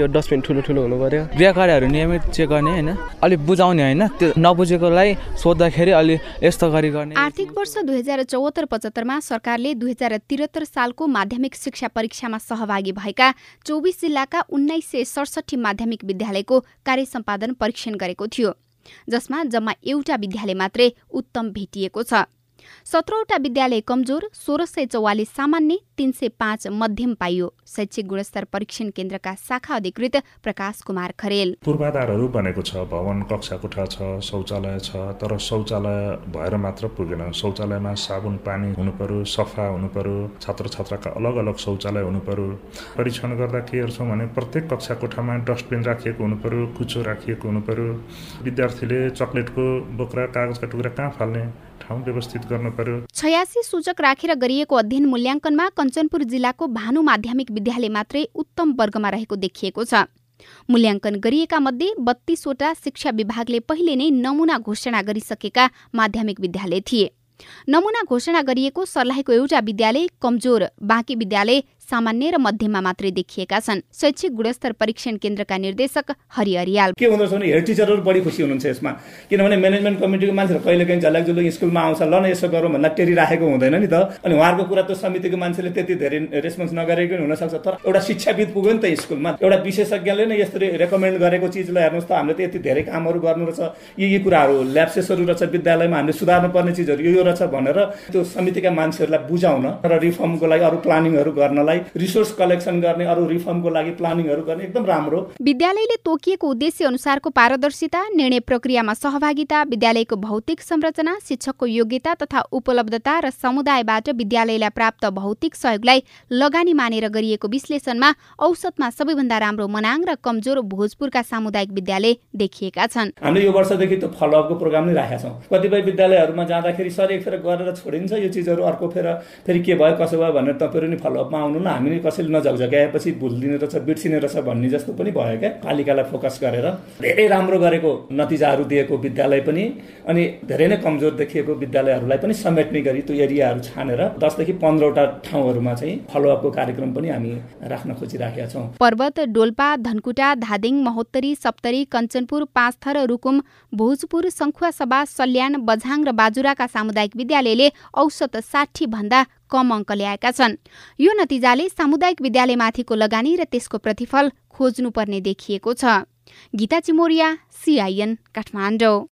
त्यो डस्टबिन ठुलो ठुलो हुनु पर्यो गृहकार्यहरू नियमित चेक गर्ने होइन? अलिक बुझाउने होइन? त्यो नबुझेकोलाई सोद्धाखेरि अलि यस्तो गरी गर्ने आर्थिक वर्ष दुई हजार चौहत्तर पचहत्तरमा सरकारले दुई हजार त्रिहत्तर सालको माध्यमिक शिक्षा परीक्षामा सहभागी भएका चौबिस जिल्लाका उन्नाइस सय सडसठी माध्यमिक विद्यालयको कार्य सम्पादन परीक्षण गरेको थियो जसमा जम्मा एउटा विद्यालय मात्रै उत्तम भेटिएको छ। सत्रवटा विद्यालय कमजोर सोह्र सय चौवालिस सामान्य तीन सय पाँच मध्यम पाइयो। शैक्षिक गुणस्तर परीक्षण केन्द्रका शाखा अधिकृत प्रकाश कुमार खरेल। पूर्वाधारहरू बनेको छ भवन कक्षा कोठा छ शौचालय छ तर शौचालय भएर मात्र पुगेन। शौचालयमा साबुन पानी हुनु पर्यो सफा हुनु पर्यो छात्र छात्राका अलग अलग शौचालय हुनु पर्यो। परीक्षण गर्दा के हेर्छौँ भने प्रत्येक कक्षा कोठामा डस्टबिन राखिएको हुनु पर्यो कुचो राखिएको हुनु पर्यो। विद्यार्थीले चक्लेटको बोक्रा कागजका टुक्रा कहाँ फाल्ने ठाउँ व्यवस्थित गर्नु पर्यो छयासी सूचक राखेर गरिएको अध्ययन मूल्याङ्कनमा कञ्चनपुर जिल्लाको भानु माध्यमिक विद्यालय मात्रै उत्तम वर्गमा रहेको देखिएको छ। मूल्याङ्कन गरिएका मध्ये बत्तीसवटा शिक्षा विभागले पहिले नै नमुना घोषणा गरिसकेका माध्यमिक विद्यालय थिए। नमुना घोषणा गरिएको सर्लाहीको एउटा विद्यालय कमजोर बाँकी विद्यालय सामान्य र मध्यममा मात्रै देखिएका छन्। शैक्षिक गुणस्तर परीक्षण केन्द्रका निर्देशक हरि अरियाल के हुँदो भने हेड टिचरहरू बढी खुसी हुनुहुन्छ यसमा। किनभने म्यानेजमेन्ट कमिटीको मान्छेहरू कहिले काहीँ झलक जुलुक स्कुलमा आउँछ ल न यसो गरौँ भन्दा टेरी राखेको हुँदैन नि त। अनि उहाँहरूको कुरा त समितिको मान्छेले त्यति धेरै रेस्पोन्स नगरेको हुनसक्छ तर एउटा शिक्षाविद पुग्यो नि त स्कुलमा। एउटा विशेषज्ञले नै यस्तो रेकमेन्ड गरेको चिजलाई हेर्नुहोस् त हामीले त यति धेरै कामहरू गर्नु रहेछ। यी यी कुराहरू ल्याप्सेसहरू रहेछ विद्यालयमा हामीले सुधार्नु पर्ने चिजहरू यो रहेछ भनेर त्यो समितिका मान्छेहरूलाई बुझाउन र रिफर्मको लागि अरू प्लानिङहरू गर्नलाई रिसोर्स कलेक्सन गर्ने अरू रिफर्मको लागि प्लानिङहरू गर्ने एकदम राम्रो। विद्यालयले तोकिएको उद्देश्य अनुसारको पारदर्शिता निर्णय प्रक्रियामा सहभागिता विद्यालयको भौतिक संरचना शिक्षकको योग्यता तथा उपलब्धता र समुदायबाट विद्यालयलाई प्राप्त भौतिक सहयोगलाई लगानी मानेर गरिएको विश्लेषणमा औसतमा सबैभन्दा राम्रो मनाङ र कमजोर भोजपुरका सामुदायिक विद्यालय देखिएका छन्। हामीले यो वर्षदेखि त फलोअपको प्रोग्राम नै राखेका छौँ। कतिपय विद्यालयहरूमा जाँदाखेरि सर एक फेर गरेर छोडिन्छ यो चिजहरू अर्को फेर फेरि के भयो कसो भयो भनेर तपाईँहरू नि फलोअपमा आउनु न। हामी कसैले नझकझक्याएपछि भुलिदिने रहेछ बिर्सिने रहेछ भन्ने जस्तो पनि भयो क्या। पालिकालाई फोकस गरेर धेरै राम्रो गरेको नतिजाहरू दिएको विद्यालय पनि अनि धेरै नै कमजोर देखिएको विद्यालयहरूलाई पनि समेट्ने गरी त्यो एरियाहरू छानेर दसदेखि पन्ध्रवटा ठाउँहरूमा चाहिँ फलोअपको कार्यक्रम पनि हामी राख्न खोजिराखेका छौँ। पर्वत डोल्पा धनकुटा धादिङ महोत्तरी सप्तरी कञ्चनपुर पाँचथर रुकुम भोजपुर सङ्खुवा सभा सल्यान बझाङ र बाजुराका सामुदायिक विद्यालयले औसत साठी भन्दा कम अङ्क ल्याएका छन्। यो नतिजाले सामुदायिक विद्यालयमाथिको लगानी र त्यसको प्रतिफल खोज्नुपर्ने देखिएको छ। गीता चिमोरिया सिआइएन काठमाडौँ।